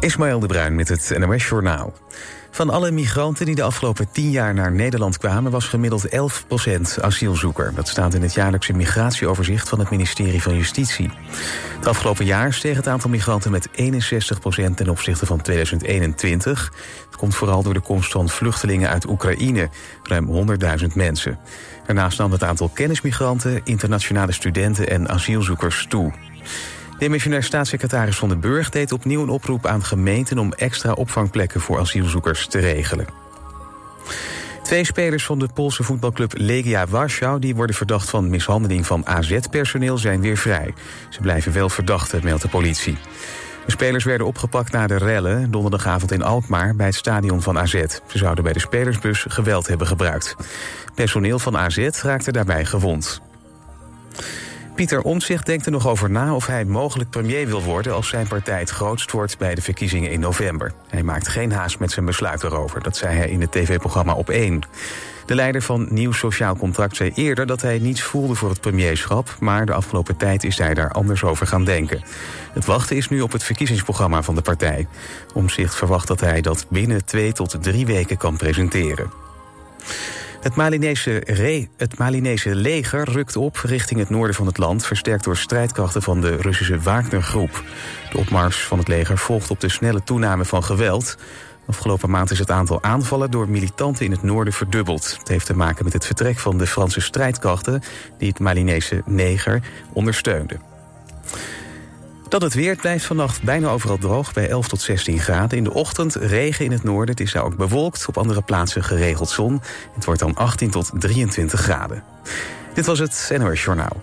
Ismaël de Bruin met het NOS Journaal. Van alle migranten die de afgelopen tien jaar naar Nederland kwamen... was gemiddeld 11% asielzoeker. Dat staat in het jaarlijkse migratieoverzicht van het ministerie van Justitie. Het afgelopen jaar steeg het aantal migranten met 61% ten opzichte van 2021. Het komt vooral door de komst van vluchtelingen uit Oekraïne, ruim 100.000 mensen. Daarnaast nam het aantal kennismigranten, internationale studenten en asielzoekers toe. Demissionair staatssecretaris Van den Burg deed opnieuw een oproep aan gemeenten om extra opvangplekken voor asielzoekers te regelen. Twee spelers van de Poolse voetbalclub Legia Warschau... die worden verdacht van mishandeling van AZ-personeel, zijn weer vrij. Ze blijven wel verdachten, meldt de politie. De spelers werden opgepakt na de rellen donderdagavond in Alkmaar... bij het stadion van AZ. Ze zouden bij de spelersbus geweld hebben gebruikt. Personeel van AZ raakte daarbij gewond. Pieter Omtzigt denkt er nog over na of hij mogelijk premier wil worden... als zijn partij het grootst wordt bij de verkiezingen in november. Hij maakt geen haast met zijn besluit erover, dat zei hij in het tv-programma Op 1. De leider van Nieuw Sociaal Contract zei eerder dat hij niets voelde voor het premierschap... maar de afgelopen tijd is hij daar anders over gaan denken. Het wachten is nu op het verkiezingsprogramma van de partij. Omzicht verwacht dat hij dat binnen twee tot drie weken kan presenteren. Het Malinese, het Malinese leger rukt op richting het noorden van het land... versterkt door strijdkrachten van de Russische Wagner-groep. De opmars van het leger volgt op de snelle toename van geweld. Afgelopen maand is het aantal aanvallen door militanten in het noorden verdubbeld. Het heeft te maken met het vertrek van de Franse strijdkrachten... die het Malinese leger ondersteunden. Dat het weer blijft vannacht bijna overal droog bij 11 tot 16 graden. In de ochtend regen in het noorden. Het is daar ook bewolkt. Op andere plaatsen geregeld zon. Het wordt dan 18 tot 23 graden. Dit was het NOS Journaal.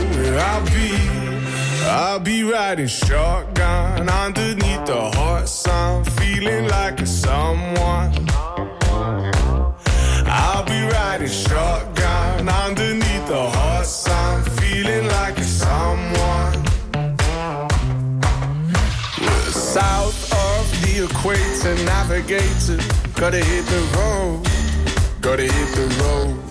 where I'll be. I'll be riding shotgun underneath the hot sun, feeling like a someone. I'll be riding shotgun underneath the hot sun, feeling like a someone. We're south of the equator, navigator, gotta hit the road, gotta hit the road.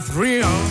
Montreal.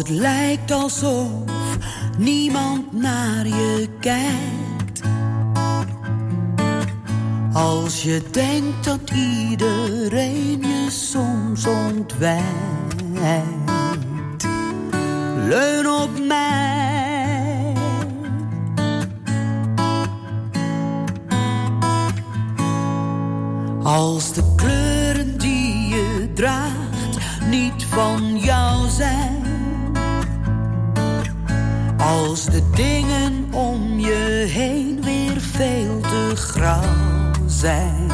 Het lijkt alsof niemand naar je kijkt. Als je denkt dat iedereen je soms ontwijkt. Leun op mij. Als de kleuren die je draagt niet van als de dingen om je heen weer veel te grauw zijn.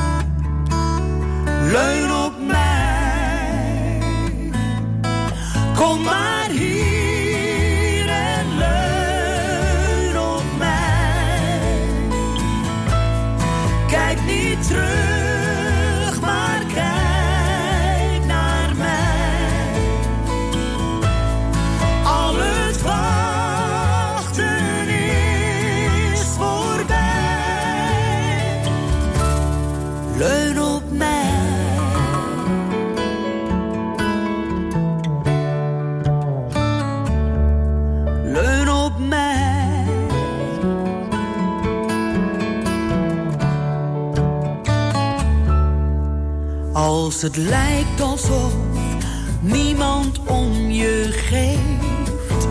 Leun op mij, kom maar Als het lijkt alsof niemand om je geeft.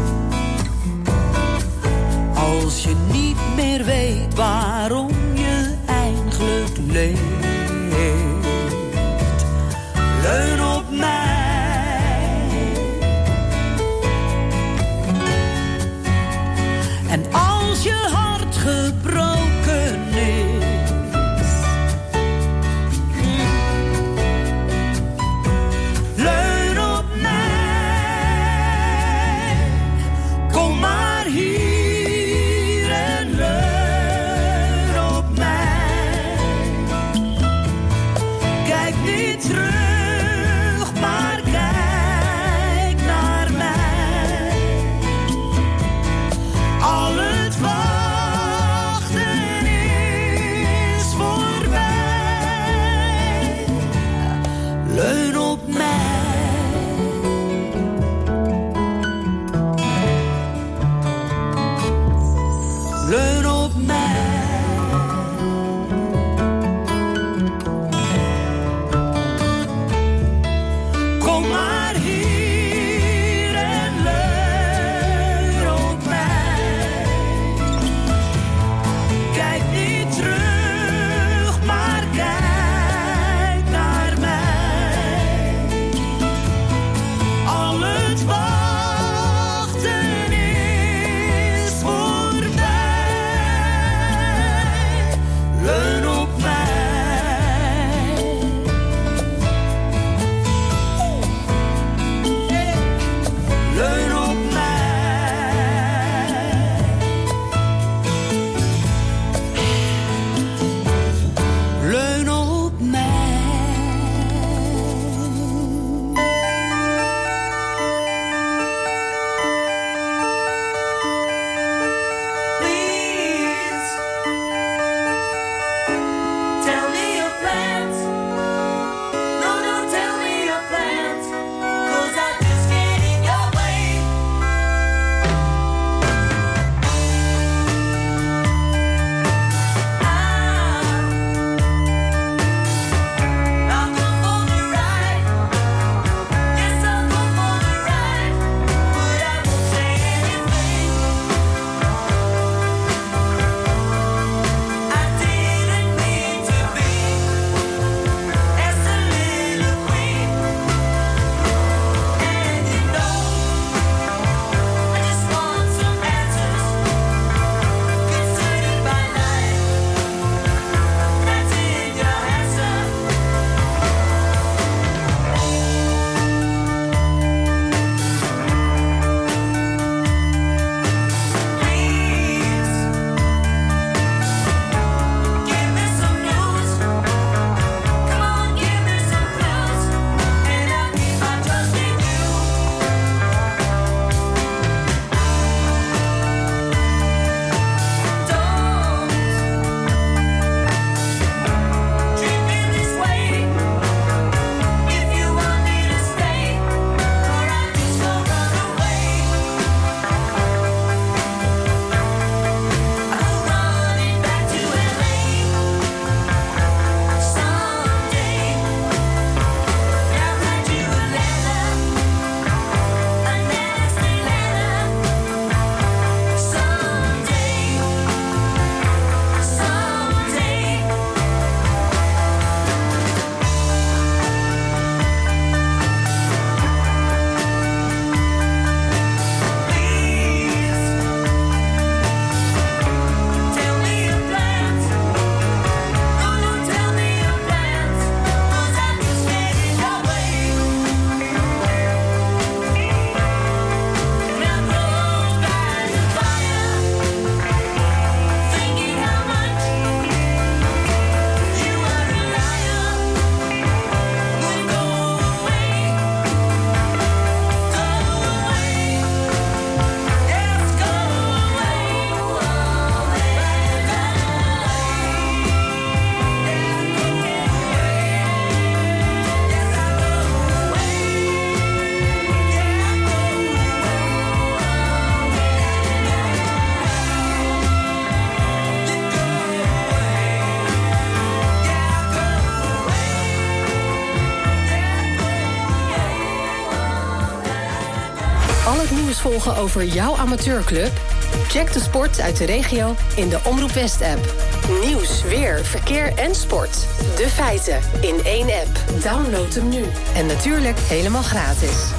Als je niet meer weet waarom je eigenlijk leeft. Leun op mij. En als je hart gebroken volgen over jouw amateurclub? Check de sport uit de regio in de Omroep West-app. Nieuws, weer, verkeer en sport. De feiten in één app. Download hem nu. En natuurlijk helemaal gratis.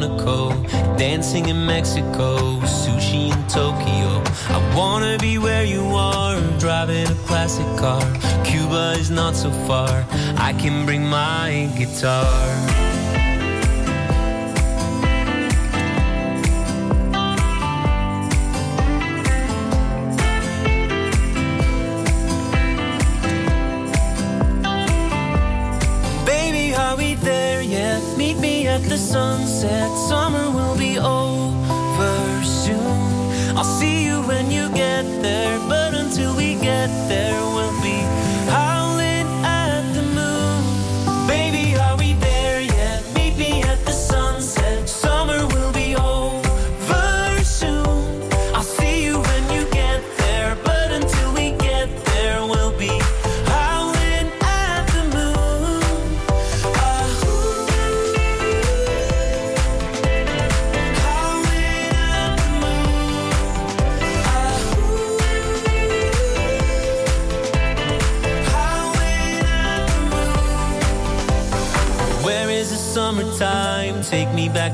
Monaco, dancing in Mexico, sushi in Tokyo. I wanna be where you are, driving a classic car. Cuba is not so far, I can bring my guitar. At the sunset. Summer will be over soon. I'll see you when you get there,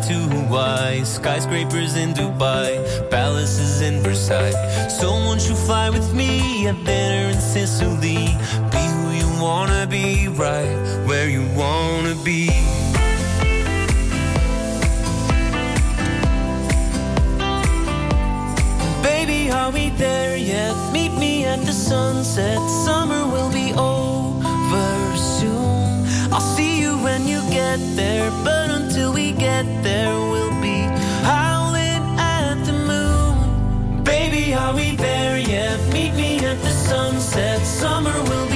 to Hawaii, skyscrapers in Dubai, palaces in Versailles. So won't you fly with me? I've dinner in Sicily. Be who you wanna be, right where you wanna be. Baby, are we there yet? Meet me at the sunset. Summer will be over soon. I'll see you when you get there, but get there, we'll be howling at the moon. Baby, are we there yet? Meet me at the sunset. Summer will be.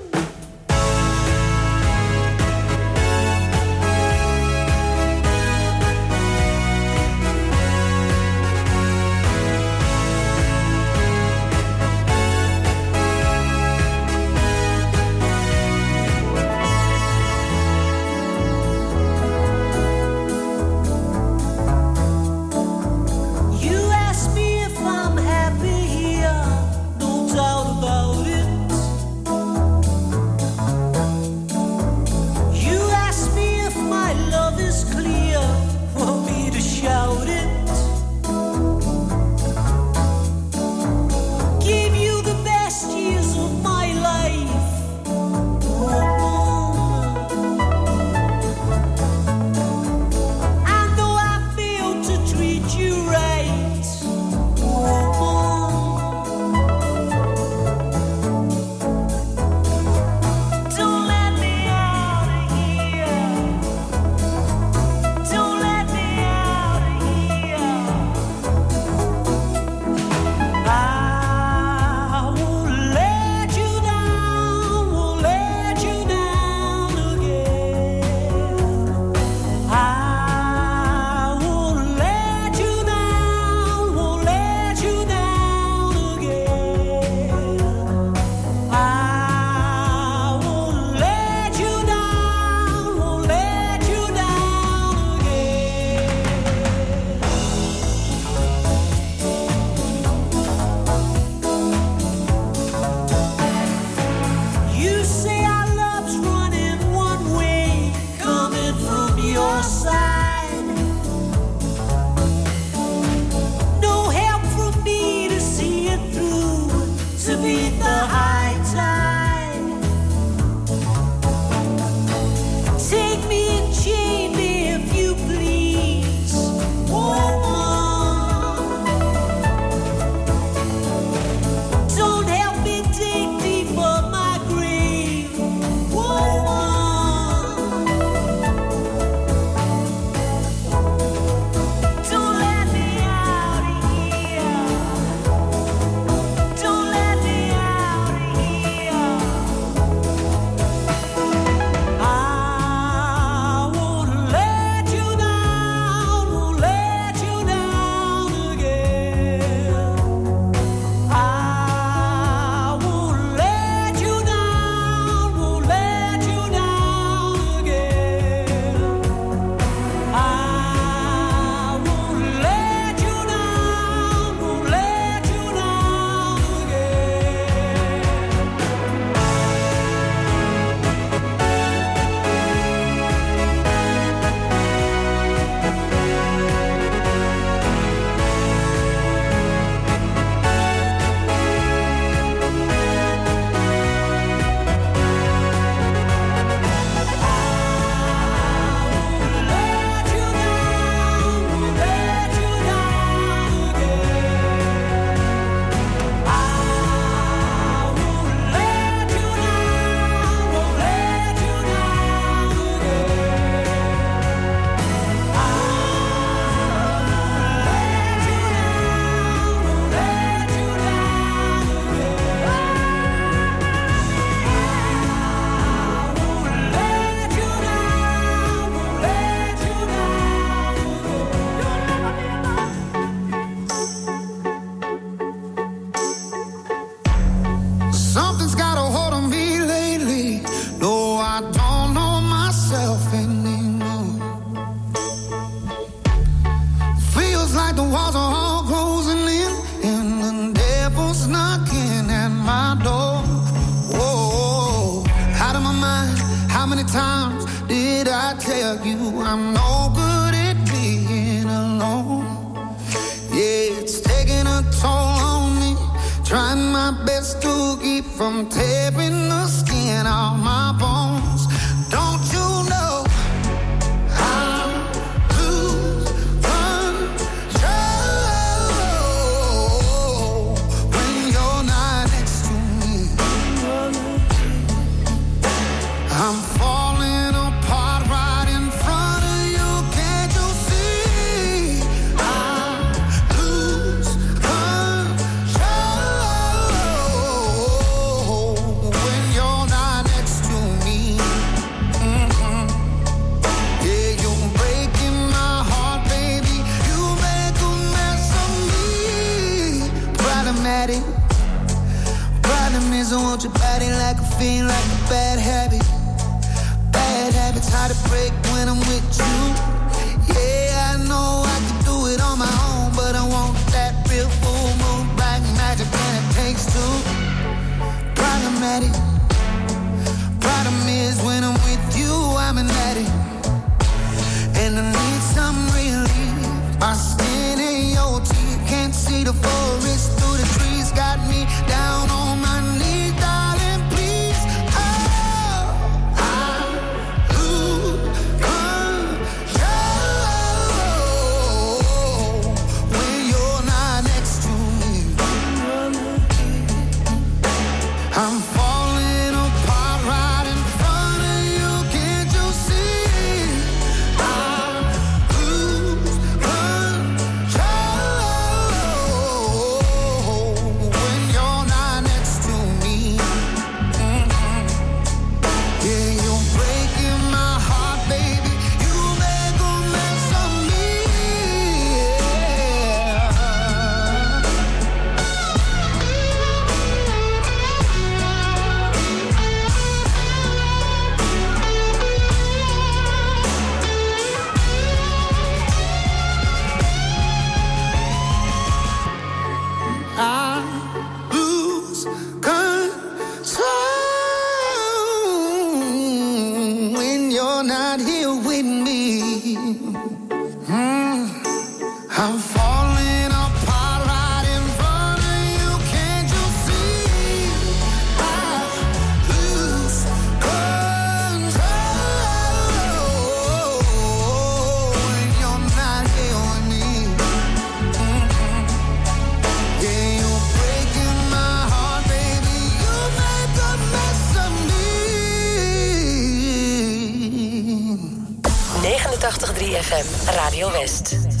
FM, Radio West.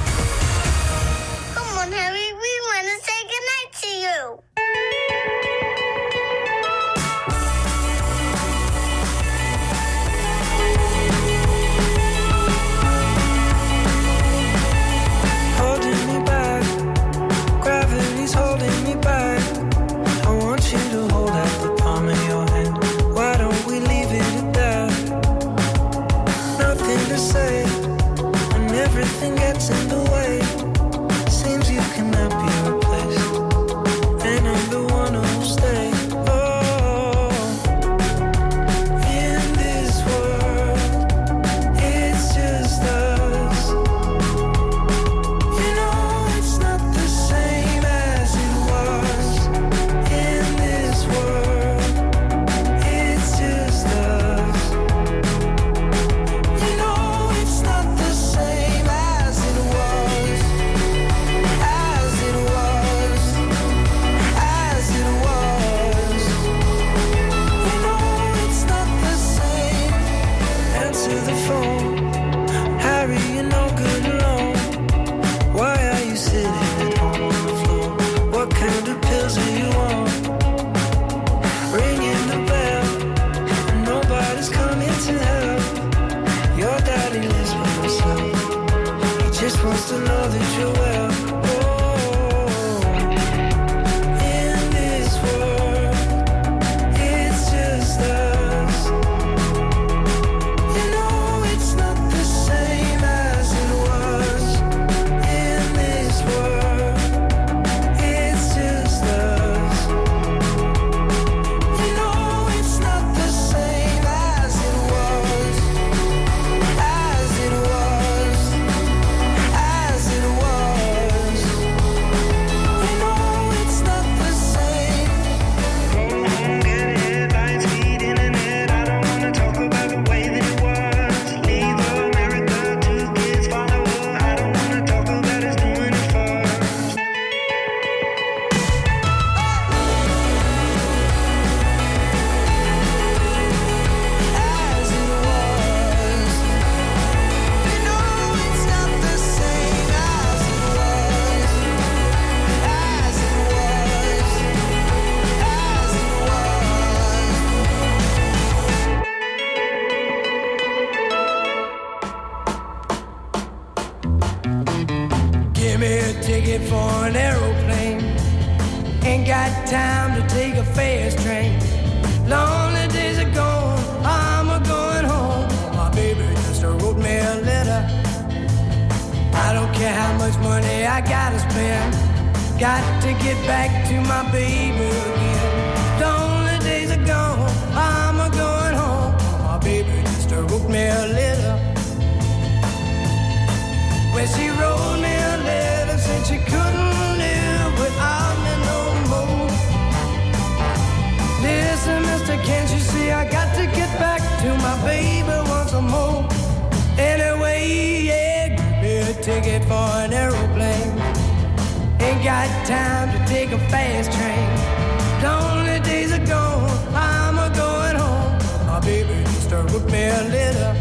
wrote me a letter.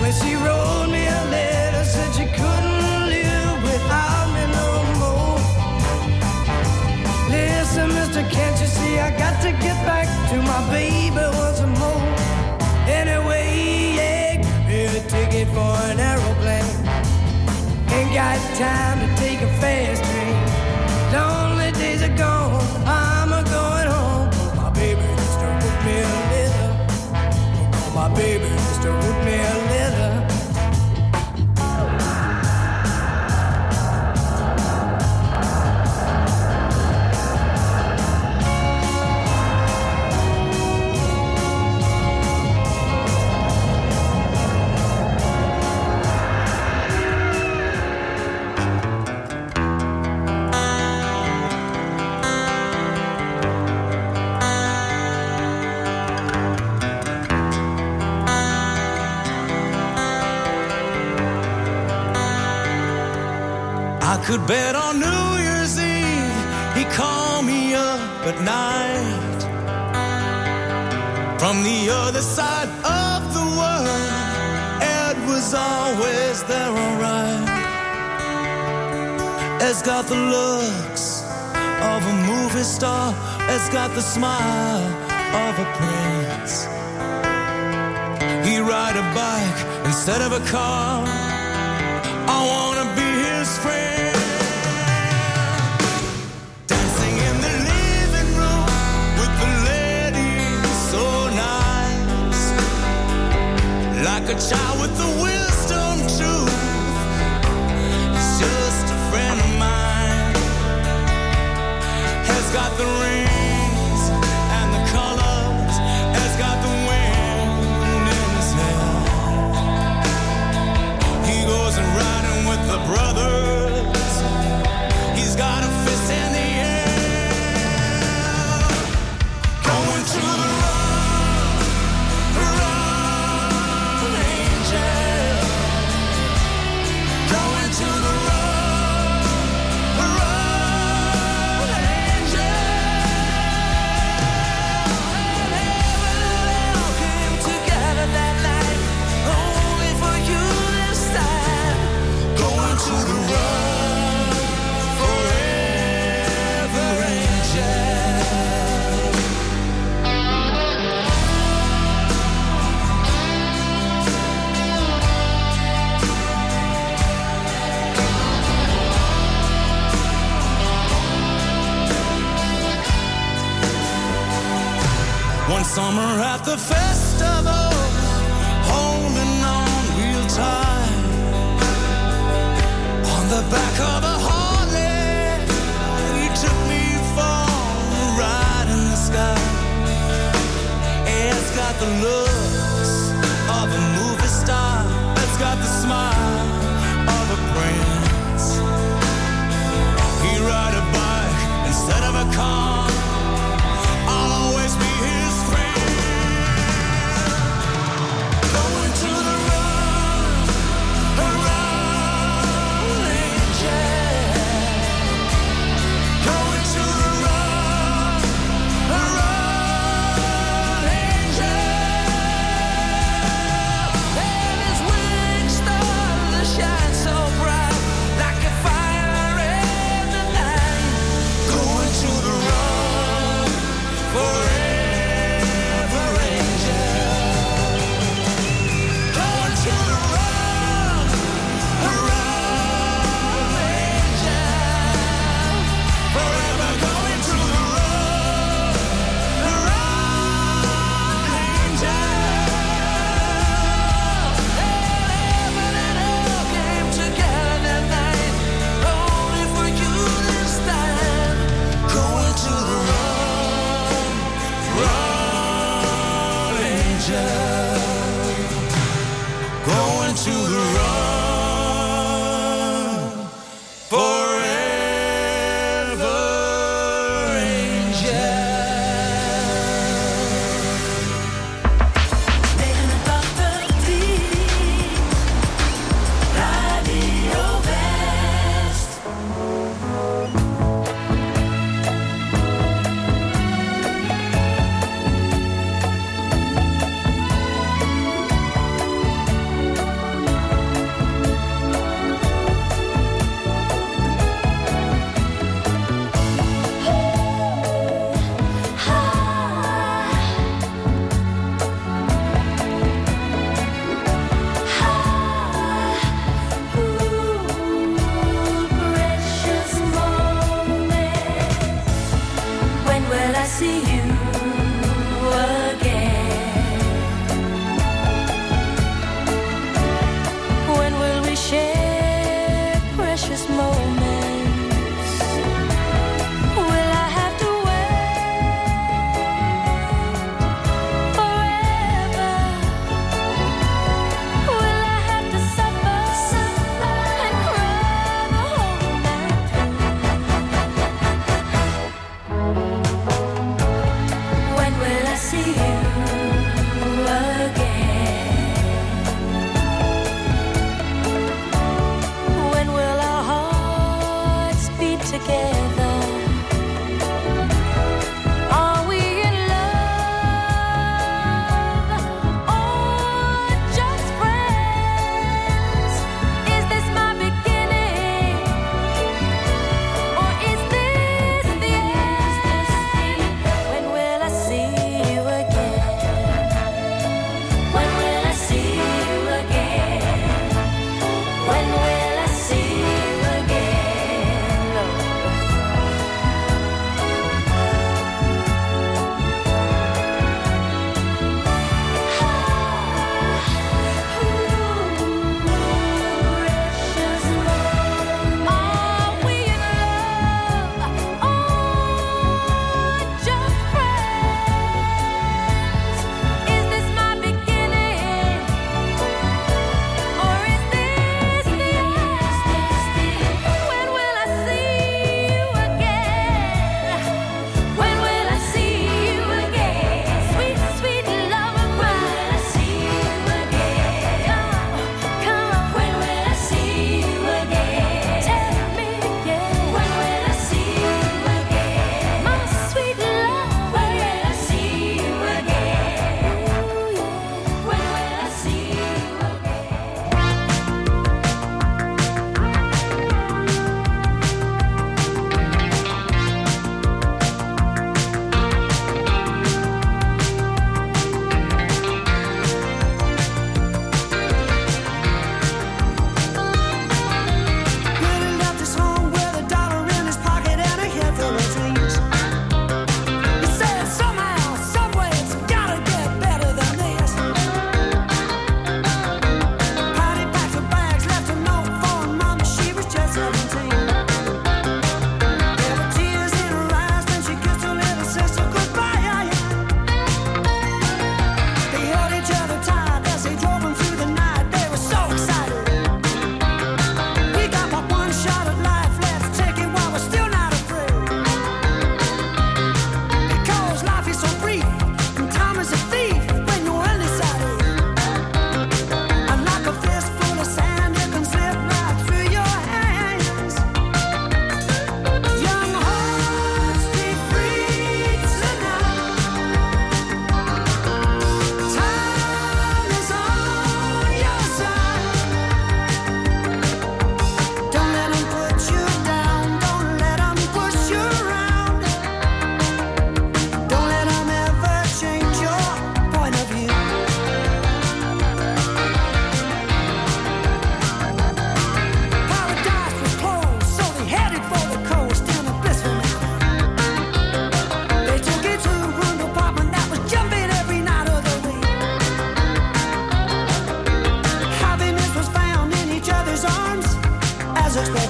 When she wrote me a letter, said she couldn't live without me no more. Listen, mister, can't you see I got to get back to my baby once more? Anyway, yeah, give me a ticket for an aeroplane. Ain't got time to take a fast. could bet on New Year's Eve he called me up at night from the other side of the world. Ed was always there, alright. Ed's got the looks of a movie star. Ed's got the smile of a prince. He ride a bike instead of a car. I want a child with the will. this moment.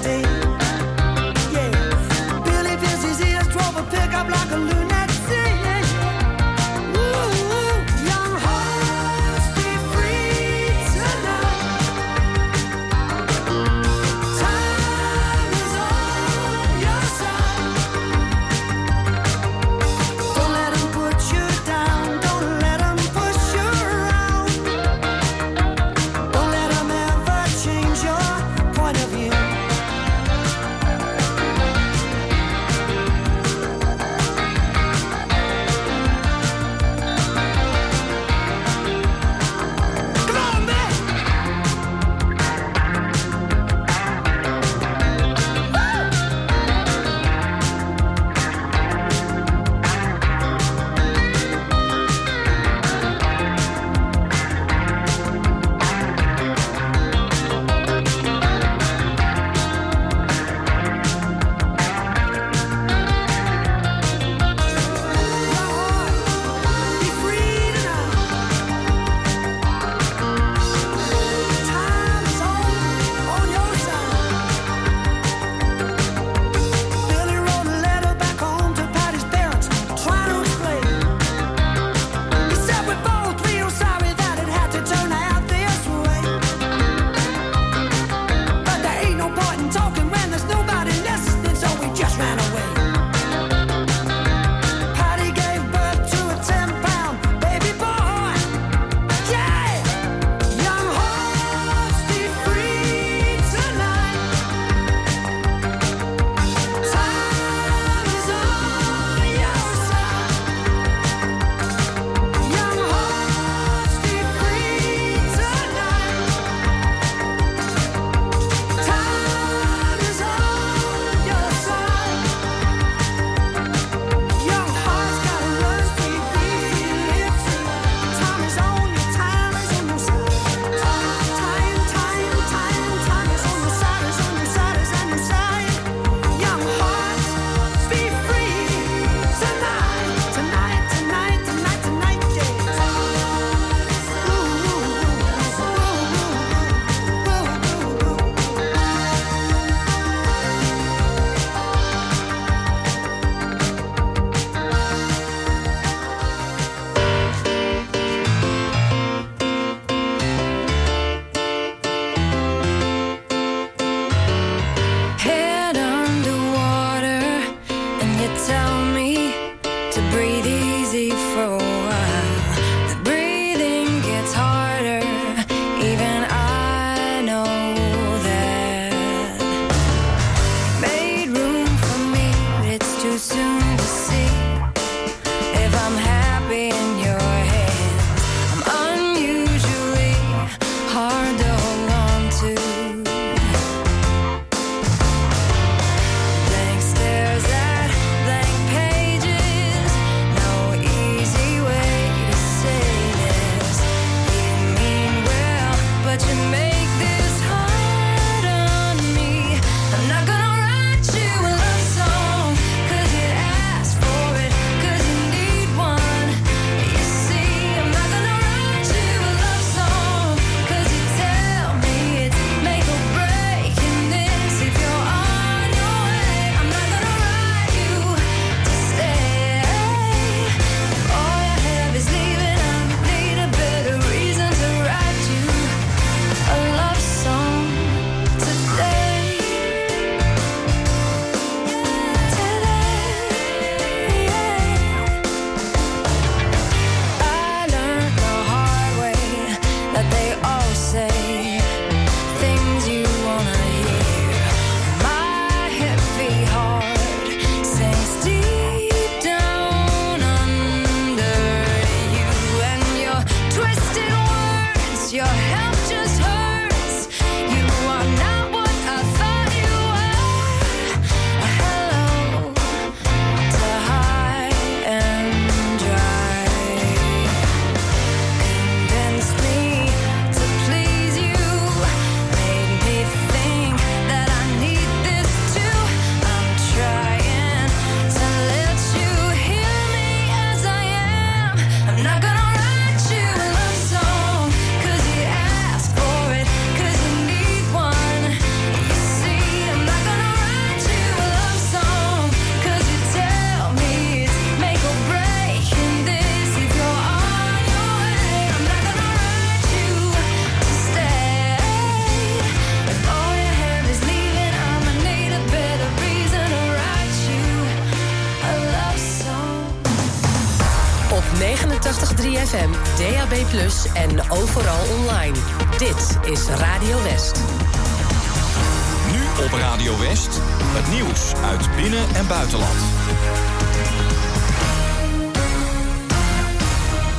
day.